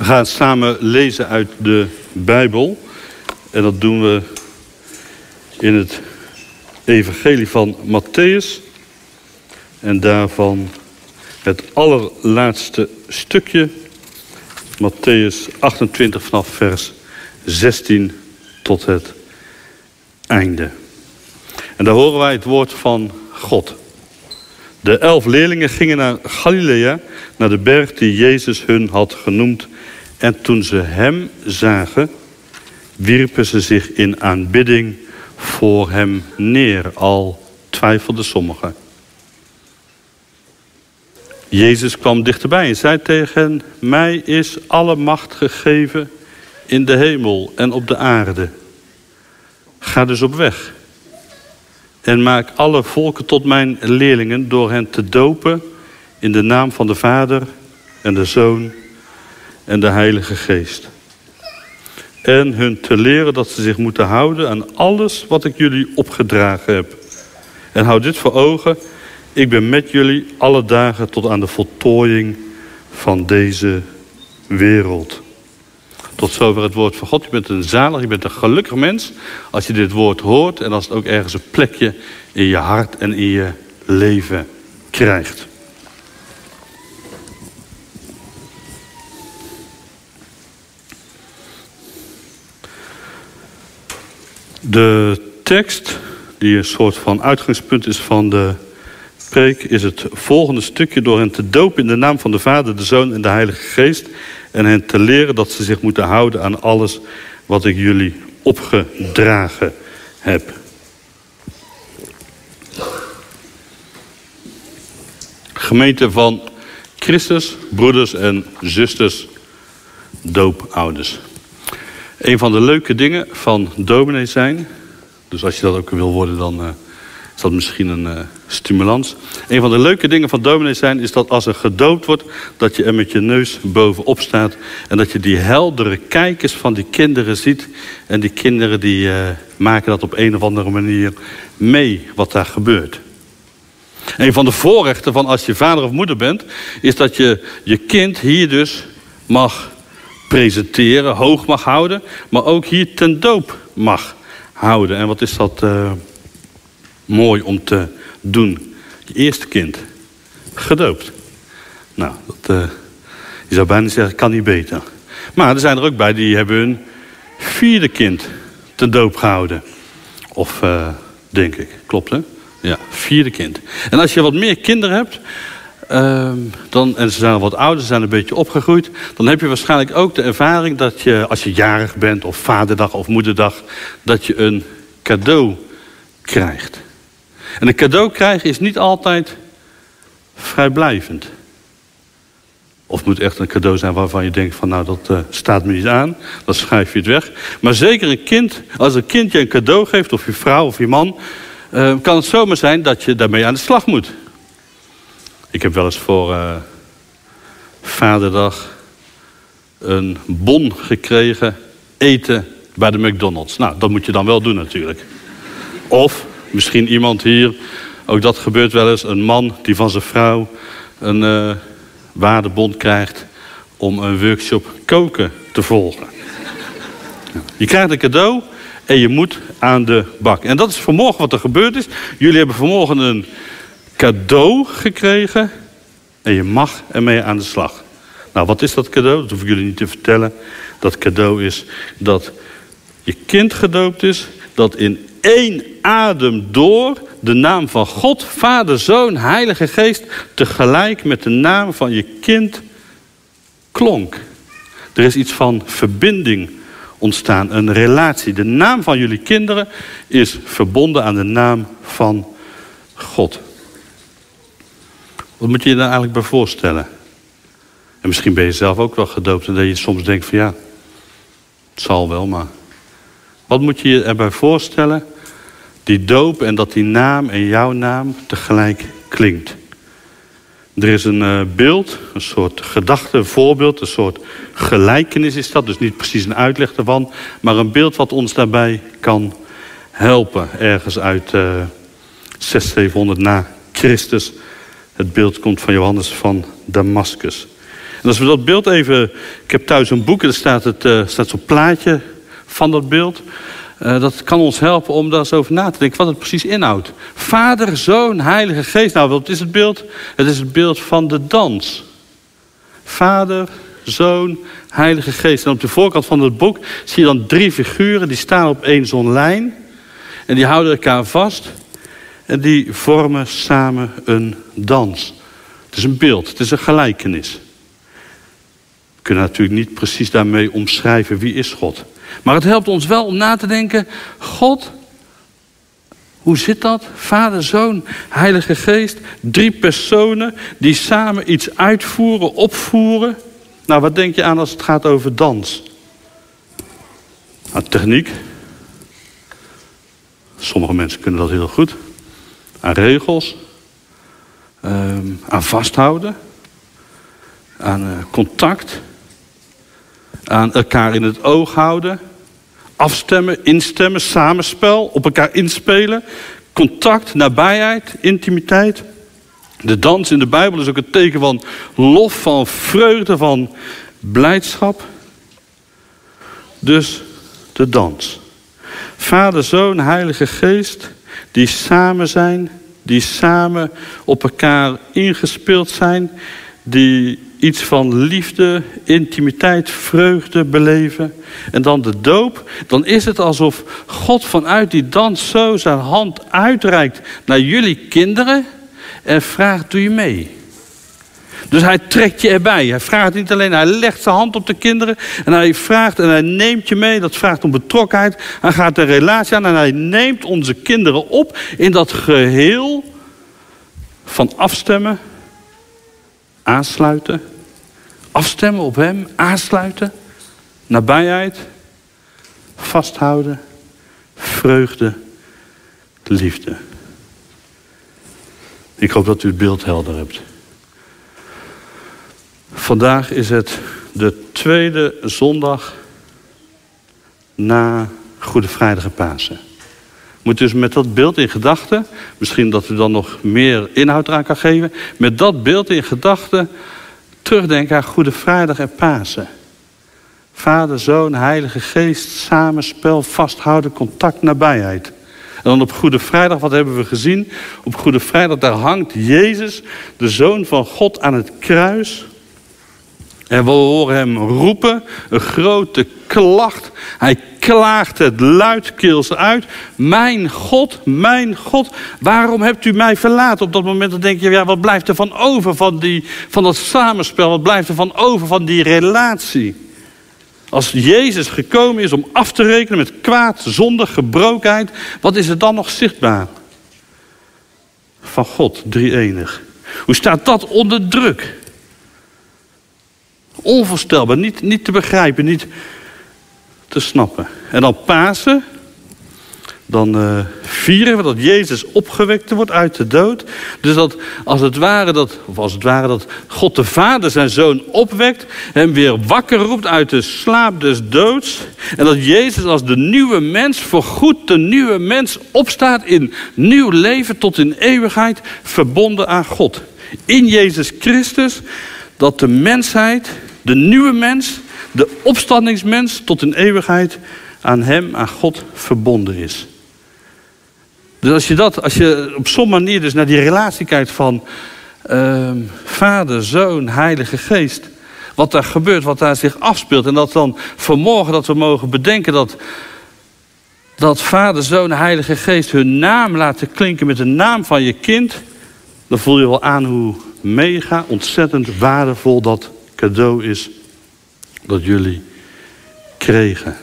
We gaan samen lezen uit de Bijbel. En dat doen we in het Evangelie van Matthäus. En daarvan het allerlaatste stukje. Matthäus 28 vanaf vers 16 tot het einde. En daar horen wij het woord van God. De elf leerlingen gingen naar Galilea, naar de berg die Jezus hun had genoemd. En toen ze hem zagen, wierpen ze zich in aanbidding voor hem neer. Al twijfelden sommigen. Jezus kwam dichterbij en zei tegen hen, mij is alle macht gegeven in de hemel en op de aarde. Ga dus op weg en maak alle volken tot mijn leerlingen door hen te dopen in de naam van de Vader en de Zoon en de Heilige Geest. En hun te leren dat ze zich moeten houden aan alles wat ik jullie opgedragen heb. En houd dit voor ogen, ik ben met jullie alle dagen tot aan de voltooiing van deze wereld. Tot zover het woord van God. Je bent een zalig, je bent een gelukkig mens als je dit woord hoort en als het ook ergens een plekje in je hart en in je leven krijgt. De tekst, die een soort van uitgangspunt is van de preek, is het volgende stukje door hen te dopen in de naam van de Vader, de Zoon en de Heilige Geest en hen te leren dat ze zich moeten houden aan alles wat ik jullie opgedragen heb. Gemeente van Christus, broeders en zusters, doopouders. Een van de leuke dingen van dominee zijn, dus als je dat ook wil worden, dan uh, is dat misschien een uh, stimulans. Een van de leuke dingen van dominee zijn is dat als er gedoopt wordt, dat je er met je neus bovenop staat en dat je die heldere kijkers van die kinderen ziet. En die kinderen die uh, maken dat op een of andere manier mee wat daar gebeurt. Een van de voorrechten van als je vader of moeder bent, is dat je je kind hier dus mag presenteren, hoog mag houden, maar ook hier ten doop mag houden. En wat is dat uh, mooi om te doen. Je eerste kind, gedoopt. Nou, dat, uh, je zou bijna zeggen, kan niet beter. Maar er zijn er ook bij die hebben hun vierde kind ten doop gehouden. Of, uh, denk ik, klopt hè? Ja, vierde kind. En als je wat meer kinderen hebt, uh, dan, en ze zijn wat ouder, ze zijn een beetje opgegroeid... dan heb je waarschijnlijk ook de ervaring dat je, als je jarig bent... of vaderdag of moederdag, dat je een cadeau krijgt. En een cadeau krijgen is niet altijd vrijblijvend. Of moet echt een cadeau zijn waarvan je denkt van nou dat uh, staat me niet aan. Dan schrijf je het weg. Maar zeker een kind, als een kind je een cadeau geeft, of je vrouw of je man... Uh, kan het zomaar zijn dat je daarmee aan de slag moet. Ik heb wel eens voor uh, vaderdag een bon gekregen eten bij de McDonald's. Nou, dat moet je dan wel doen natuurlijk. Of misschien iemand hier, ook dat gebeurt wel eens, een man die van zijn vrouw een uh, waardebond krijgt om een workshop koken te volgen. Je krijgt een cadeau en je moet aan de bak. En dat is vanmorgen wat er gebeurd is. Jullie hebben vanmorgen een cadeau gekregen en je mag ermee aan de slag. Nou, wat is dat cadeau? Dat hoef ik jullie niet te vertellen. Dat cadeau is dat je kind gedoopt is, dat in één adem door de naam van God, Vader, Zoon, Heilige Geest, tegelijk met de naam van je kind klonk. Er is iets van verbinding ontstaan, een relatie. De naam van jullie kinderen is verbonden aan de naam van God. Wat moet je je daar eigenlijk bij voorstellen? En misschien ben je zelf ook wel gedoopt en dat je soms denkt van ja, het zal wel, maar... Wat moet je je erbij voorstellen? Die doop en dat die naam en jouw naam tegelijk klinkt. Er is een uh, beeld, een soort gedachte, een voorbeeld, een soort gelijkenis is dat. Dus niet precies een uitleg ervan, maar een beeld wat ons daarbij kan helpen. Ergens uit uh, 600, 700 na Christus. Het beeld komt van Johannes van Damascus. En als we dat beeld even... Ik heb thuis een boek en er staat, het, uh, staat zo'n plaatje van dat beeld. Uh, dat kan ons helpen om daar eens over na te denken wat het precies inhoudt. Vader, Zoon, Heilige Geest. Nou, wat is het beeld? Het is het beeld van de dans. Vader, Zoon, Heilige Geest. En op de voorkant van het boek zie je dan drie figuren. Die staan op één zo'n lijn. En die houden elkaar vast. En die vormen samen een dans. Het is een beeld, het is een gelijkenis. We kunnen natuurlijk niet precies daarmee omschrijven wie is God. Maar het helpt ons wel om na te denken, God, hoe zit dat? Vader, Zoon, Heilige Geest, drie personen die samen iets uitvoeren, opvoeren. Nou, wat denk je aan als het gaat over dans? Aan techniek. Sommige mensen kunnen dat heel goed. Aan regels. Um, aan vasthouden. Aan uh, contact. Aan elkaar in het oog houden. Afstemmen, instemmen, samenspel, op elkaar inspelen. Contact, nabijheid, intimiteit. De dans in de Bijbel is ook een teken van lof, van vreugde, van blijdschap. Dus de dans. Vader, Zoon, Heilige Geest, die samen zijn, die samen op elkaar ingespeeld zijn, die iets van liefde, intimiteit, vreugde beleven. En dan de doop, dan is het alsof God vanuit die dans zo zijn hand uitreikt naar jullie kinderen en vraagt, doe je mee? Dus hij trekt je erbij. Hij vraagt niet alleen, hij legt zijn hand op de kinderen. En hij vraagt en hij neemt je mee. Dat vraagt om betrokkenheid. Hij gaat de relatie aan en hij neemt onze kinderen op in dat geheel van afstemmen, aansluiten. Afstemmen op hem, aansluiten. Nabijheid, vasthouden, vreugde, liefde. Ik hoop dat u het beeld helder hebt. Vandaag is het de tweede zondag na Goede Vrijdag en Pasen. Moet dus met dat beeld in gedachten, misschien dat u dan nog meer inhoud eraan kan geven, met dat beeld in gedachten terugdenken aan Goede Vrijdag en Pasen. Vader, Zoon, Heilige Geest, samenspel, vasthouden, contact, nabijheid. En dan op Goede Vrijdag, wat hebben we gezien? Op Goede Vrijdag, daar hangt Jezus, de Zoon van God, aan het kruis. En we horen hem roepen, een grote klacht. Hij klaagt het luidkeels uit. Mijn God, mijn God, waarom hebt u mij verlaten? Op dat moment dan denk je, ja, wat blijft er van over van, die, van dat samenspel? Wat blijft er van over van die relatie? Als Jezus gekomen is om af te rekenen met kwaad, zonde, gebrokenheid, wat is er dan nog zichtbaar? Van God, drie enig. Hoe staat dat onder druk? Onvoorstelbaar, niet, niet te begrijpen, niet te snappen. En dan Pasen, dan uh, vieren we dat Jezus opgewekt wordt uit de dood. Dus dat als het ware dat, of als het ware dat God de Vader zijn zoon opwekt, hem weer wakker roept uit de slaap des doods. En dat Jezus als de nieuwe mens, voorgoed de nieuwe mens, opstaat in nieuw leven tot in eeuwigheid, verbonden aan God. In Jezus Christus, dat de mensheid de nieuwe mens, de opstandingsmens tot in eeuwigheid aan hem, aan God verbonden is. Dus als je dat, als je op zo'n manier dus naar die relatie kijkt van uh, Vader, Zoon, Heilige Geest, wat daar gebeurt, wat daar zich afspeelt, en dat dan vanmorgen dat we mogen bedenken dat, dat Vader, Zoon, Heilige Geest hun naam laten klinken met de naam van je kind, dan voel je wel aan hoe mega ontzettend waardevol dat cadeau is dat jullie kregen.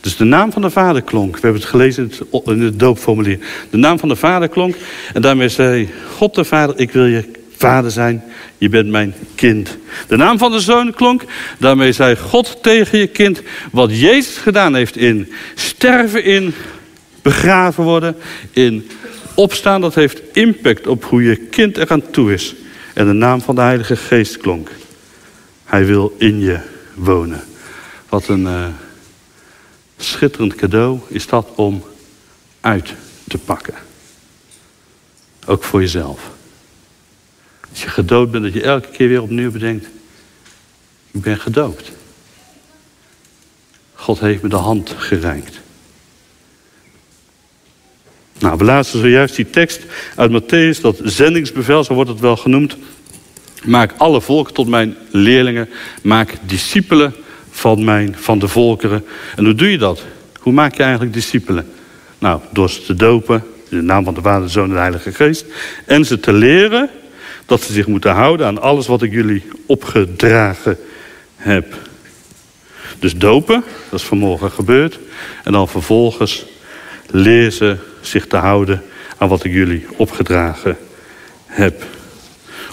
Dus de naam van de vader klonk. We hebben het gelezen in het, doopformulier. De naam van de vader klonk. En daarmee zei God de vader, ik wil je vader zijn. Je bent mijn kind. De naam van de zoon klonk. Daarmee zei God tegen je kind. Wat Jezus gedaan heeft in sterven, in begraven worden, in opstaan. Dat heeft impact op hoe je kind er aan toe is. En de naam van de Heilige Geest klonk. Hij wil in je wonen. Wat een uh, schitterend cadeau is dat om uit te pakken. Ook voor jezelf. Als je gedood bent, dat je elke keer weer opnieuw bedenkt. Ik ben gedoopt. God heeft me de hand gereikt. Nou, we lazen zojuist die tekst uit Matthäus, dat zendingsbevel, zo wordt het wel genoemd. Maak alle volken tot mijn leerlingen. Maak discipelen van, mijn, van de volkeren. En hoe doe je dat? Hoe maak je eigenlijk discipelen? Nou, door ze te dopen, in de naam van de Vader, de Zoon en de Heilige Geest. En ze te leren dat ze zich moeten houden aan alles wat ik jullie opgedragen heb. Dus dopen, dat is vanmorgen gebeurd. En dan vervolgens leer ze zich te houden aan wat ik jullie opgedragen heb.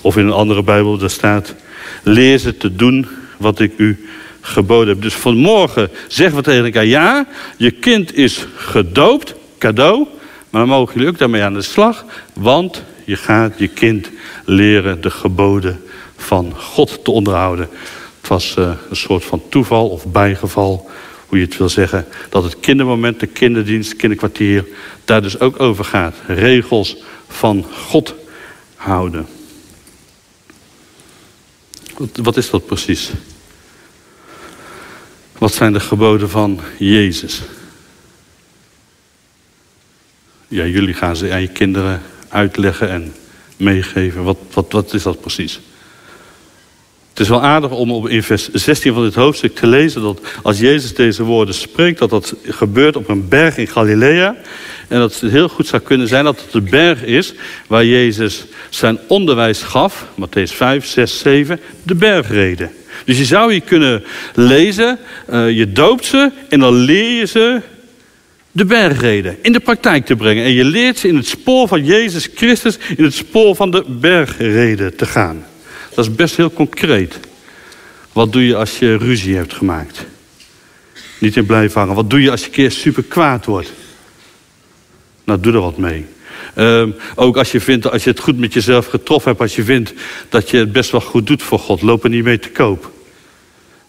Of in een andere Bijbel, daar staat... leer ze te doen wat ik u geboden heb. Dus vanmorgen zeggen we tegen elkaar... ja, je kind is gedoopt, cadeau... maar dan mogen jullie ook daarmee aan de slag... want je gaat je kind leren de geboden van God te onderhouden. Het was uh, een soort van toeval of bijgeval, hoe je het wil zeggen... dat het kindermoment, de kinderdienst, kinderkwartier... daar dus ook over gaat. Regels van God houden. Wat, is dat precies? Wat zijn de geboden van Jezus? Ja, jullie gaan ze aan je kinderen uitleggen en meegeven. Wat, wat, wat is dat precies? Het is wel aardig om op in vers 16 van dit hoofdstuk te lezen... dat als Jezus deze woorden spreekt... dat dat gebeurt op een berg in Galilea. En dat het heel goed zou kunnen zijn dat het de berg is... waar Jezus zijn onderwijs gaf. Matthäus 5, 6, 7. De bergreden. Dus je zou hier kunnen lezen... Uh, je doopt ze en dan leer je ze de bergreden in de praktijk te brengen. En je leert ze in het spoor van Jezus Christus... in het spoor van de bergreden te gaan. Dat is best heel concreet. Wat doe je als je ruzie hebt gemaakt? Niet in blijven hangen. Wat doe je als je een keer super kwaad wordt? Nou, doe er wat mee. Um, ook als je, vindt, als je het goed met jezelf getroffen hebt... als je vindt dat je het best wel goed doet voor God... loop er niet mee te koop.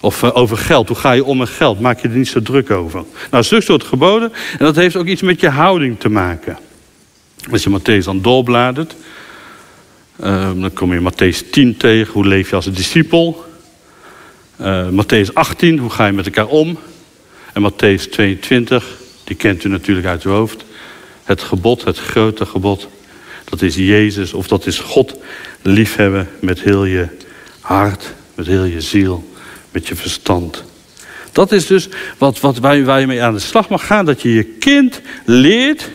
Of uh, over geld. Hoe ga je om met geld? Maak je er niet zo druk over. Nou, zulke soort geboden. En dat heeft ook iets met je houding te maken. Als je Matthäus dan doorbladert... Uh, dan kom je Matthäus 10 tegen. Hoe leef je als een discipel? Uh, Matthäus 18. Hoe ga je met elkaar om? En Matthäus 22. Die kent u natuurlijk uit uw hoofd. Het gebod, het grote gebod. Dat is Jezus of dat is God liefhebben met heel je hart, met heel je ziel, met je verstand. Dat is dus wat, wat waar, waar je mee aan de slag mag gaan. Dat je je kind leert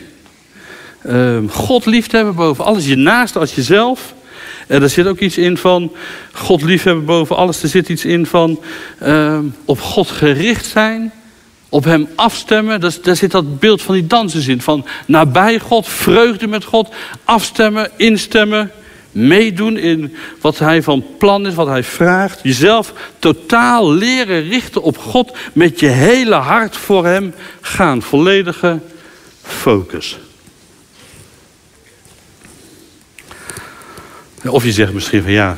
uh, God lief te hebben boven alles. Je naast als jezelf. En er zit ook iets in van God liefhebben boven alles. Er zit iets in van uh, op God gericht zijn. Op hem afstemmen. Daar zit dat beeld van die dansers in. Van nabij God, vreugde met God. Afstemmen, instemmen. Meedoen in wat hij van plan is, wat hij vraagt. Jezelf totaal leren richten op God. Met je hele hart voor hem gaan. Volledige focus. Of je zegt misschien van ja,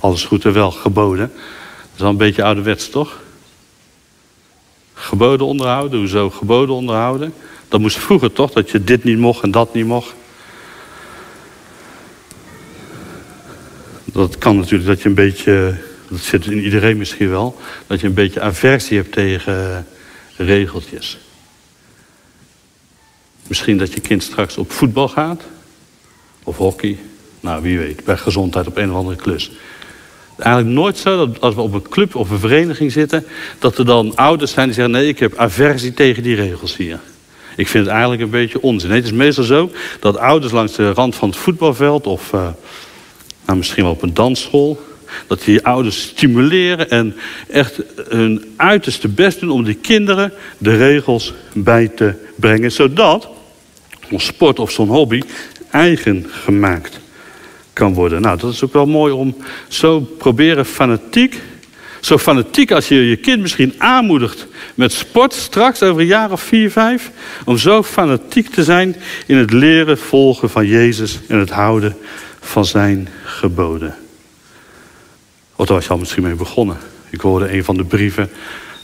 alles goed en wel, geboden. Dat is wel een beetje ouderwets, toch? Geboden onderhouden, hoezo geboden onderhouden? Dat moest vroeger toch, dat je dit niet mocht en dat niet mocht. Dat kan natuurlijk dat je een beetje, dat zit in iedereen misschien wel, dat je een beetje aversie hebt tegen regeltjes. Misschien dat je kind straks op voetbal gaat, of hockey, nou, wie weet, bij gezondheid op een of andere klus. Eigenlijk nooit zo dat als we op een club of een vereniging zitten... dat er dan ouders zijn die zeggen... nee, ik heb aversie tegen die regels hier. Ik vind het eigenlijk een beetje onzin. Het is meestal zo dat ouders langs de rand van het voetbalveld... of uh, nou, misschien wel op een dansschool... dat die ouders stimuleren en echt hun uiterste best doen... om die kinderen de regels bij te brengen... zodat zo'n sport of zo'n hobby eigen gemaakt kan worden. Nou, dat is ook wel mooi om zo proberen fanatiek... zo fanatiek als je je kind misschien aanmoedigt met sport... straks over een jaar of vier, vijf... om zo fanatiek te zijn in het leren volgen van Jezus... en het houden van zijn geboden. Of daar was je al misschien mee begonnen. Ik hoorde een van de brieven...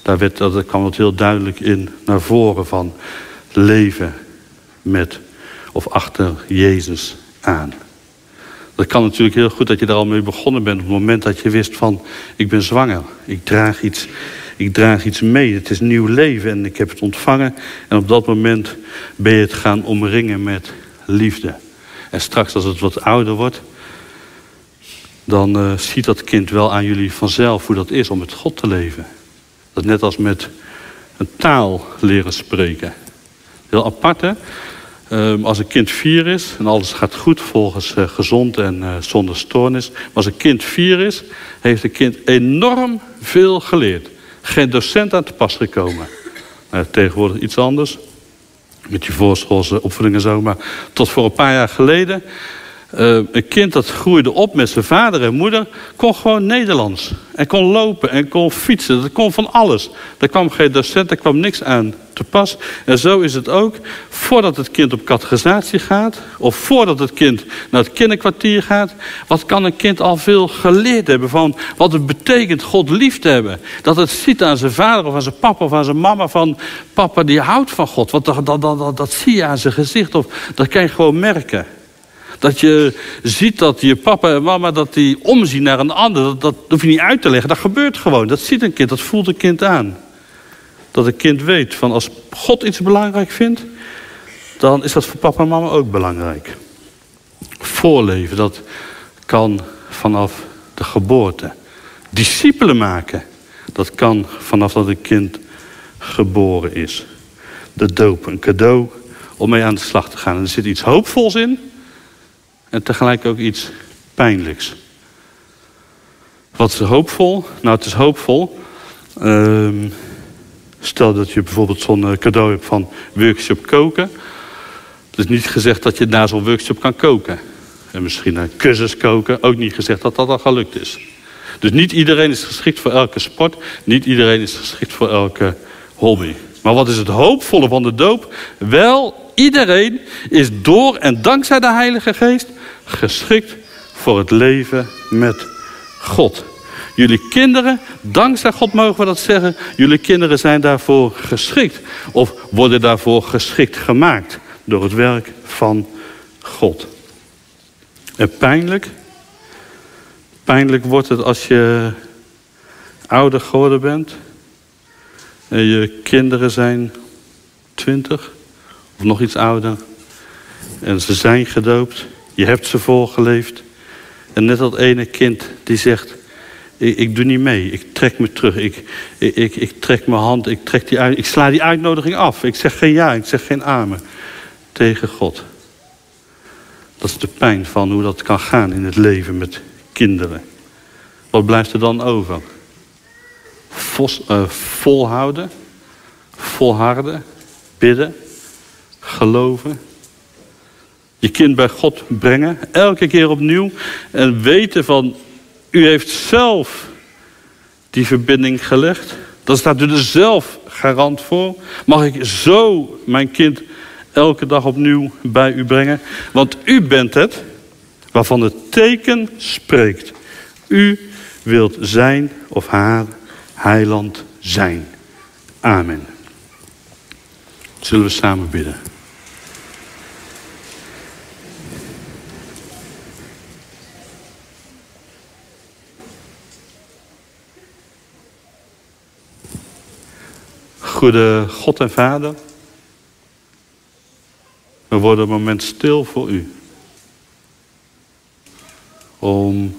daar, werd, dat kwam het heel duidelijk in naar voren van... leven met of achter Jezus aan. Dat kan natuurlijk heel goed dat je er al mee begonnen bent... op het moment dat je wist van, ik ben zwanger. Ik draag iets, ik draag iets mee. Het is nieuw leven en ik heb het ontvangen. En op dat moment ben je het gaan omringen met liefde. En straks als het wat ouder wordt... dan uh, ziet dat kind wel aan jullie vanzelf hoe dat is om met God te leven. Dat net als met een taal leren spreken. Heel apart hè? Um, als een kind vier is en alles gaat goed volgens uh, gezond en uh, zonder stoornis. Maar als een kind vier is, heeft een kind enorm veel geleerd. Geen docent aan te pas gekomen. Uh, tegenwoordig iets anders. Met je voorschoolse opvoeding en zo. Maar tot voor een paar jaar geleden uh, een kind dat groeide op met zijn vader en moeder... kon gewoon Nederlands. En kon lopen en kon fietsen. Dat kon van alles. Er kwam geen docent, er kwam niks aan te pas. En zo is het ook. Voordat het kind op categorisatie gaat... of voordat het kind naar het kinderkwartier gaat... wat kan een kind al veel geleerd hebben... van wat het betekent God lief te hebben. Dat het ziet aan zijn vader of aan zijn papa of aan zijn mama... van papa die houdt van God. Want dat, dat, dat, dat, dat zie je aan zijn gezicht. Of dat kan je gewoon merken. Dat je ziet dat je papa en mama dat die omzien naar een ander. Dat, dat hoef je niet uit te leggen. Dat gebeurt gewoon. Dat ziet een kind. Dat voelt een kind aan. Dat een kind weet van als God iets belangrijk vindt. Dan is dat voor papa en mama ook belangrijk. Voorleven. Dat kan vanaf de geboorte. Discipelen maken. Dat kan vanaf dat een kind geboren is. De doop. Een cadeau om mee aan de slag te gaan. En er zit iets hoopvols in. En tegelijk ook iets pijnlijks. Wat is hoopvol? Nou, het is hoopvol. Uh, stel dat je bijvoorbeeld zo'n eh, cadeau hebt van workshop koken. Het is niet gezegd dat je na zo'n workshop kan koken. En misschien een cursus koken. Ook niet gezegd dat dat al gelukt is. Dus niet iedereen is geschikt voor elke sport. Niet iedereen is geschikt voor elke hobby. Maar wat is het hoopvolle van de doop? Wel, iedereen is door en dankzij de Heilige Geest geschikt voor het leven met God. Jullie kinderen, dankzij God mogen we dat zeggen, jullie kinderen zijn daarvoor geschikt. Of worden daarvoor geschikt gemaakt door het werk van God. En pijnlijk, pijnlijk wordt het als je ouder geworden bent. En je kinderen zijn twintig of nog iets ouder. En ze zijn gedoopt. Je hebt ze voorgeleefd. En net dat ene kind die zegt... Ik, ik doe niet mee, ik trek me terug. Ik, ik, ik, trek mijn hand, ik, trek die uit, ik sla die uitnodiging af. Ik zeg geen ja, ik zeg geen amen tegen God. Dat is de pijn van hoe dat kan gaan in het leven met kinderen. Wat blijft er dan over? Uh, volhouden, volharden, bidden, geloven, je kind bij God brengen, elke keer opnieuw. En weten van, u heeft zelf die verbinding gelegd. Dan staat u er zelf garant voor. Mag ik zo mijn kind elke dag opnieuw bij u brengen? Want u bent het waarvan het teken spreekt. U wilt zijn of haar heiland zijn. Amen. Zullen we samen bidden? Goede God en Vader. We worden een moment stil voor u. Om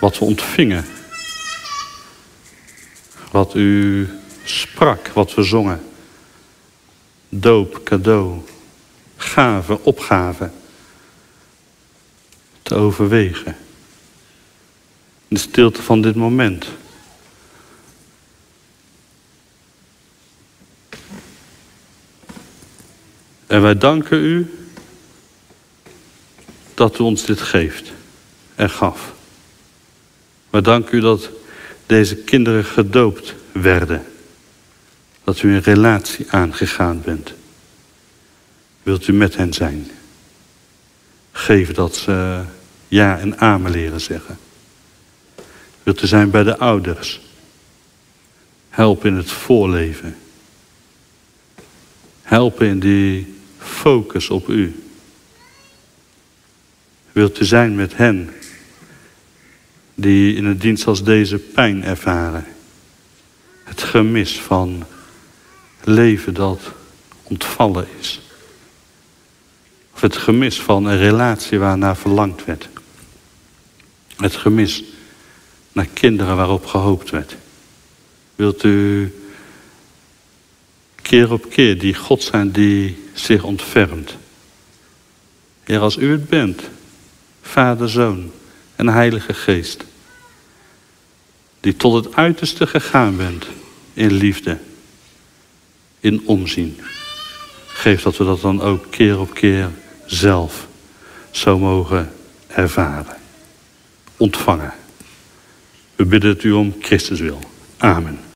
wat we ontvingen. Wat u sprak, wat we zongen. Doop, cadeau, gave, opgave. Te overwegen. De stilte van dit moment. En wij danken u dat u ons dit geeft en gaf. Wij danken u dat deze kinderen gedoopt werden. Dat u een relatie aangegaan bent. Wilt u met hen zijn? Geef dat ze ja en amen leren zeggen. Wilt u zijn bij de ouders? Help in het voorleven. Helpen in die focus op u. Wilt u zijn met hen die in een dienst als deze pijn ervaren? Het gemis van leven dat ontvallen is. Of het gemis van een relatie waarnaar verlangd werd. Het gemis naar kinderen waarop gehoopt werd. Wilt u keer op keer die God zijn die zich ontfermt. Heer, als u het bent, Vader, Zoon en Heilige Geest, die tot het uiterste gegaan bent in liefde, in omzien, geef dat we dat dan ook keer op keer zelf zo mogen ervaren, ontvangen. We bidden het u om Christus wil. Amen.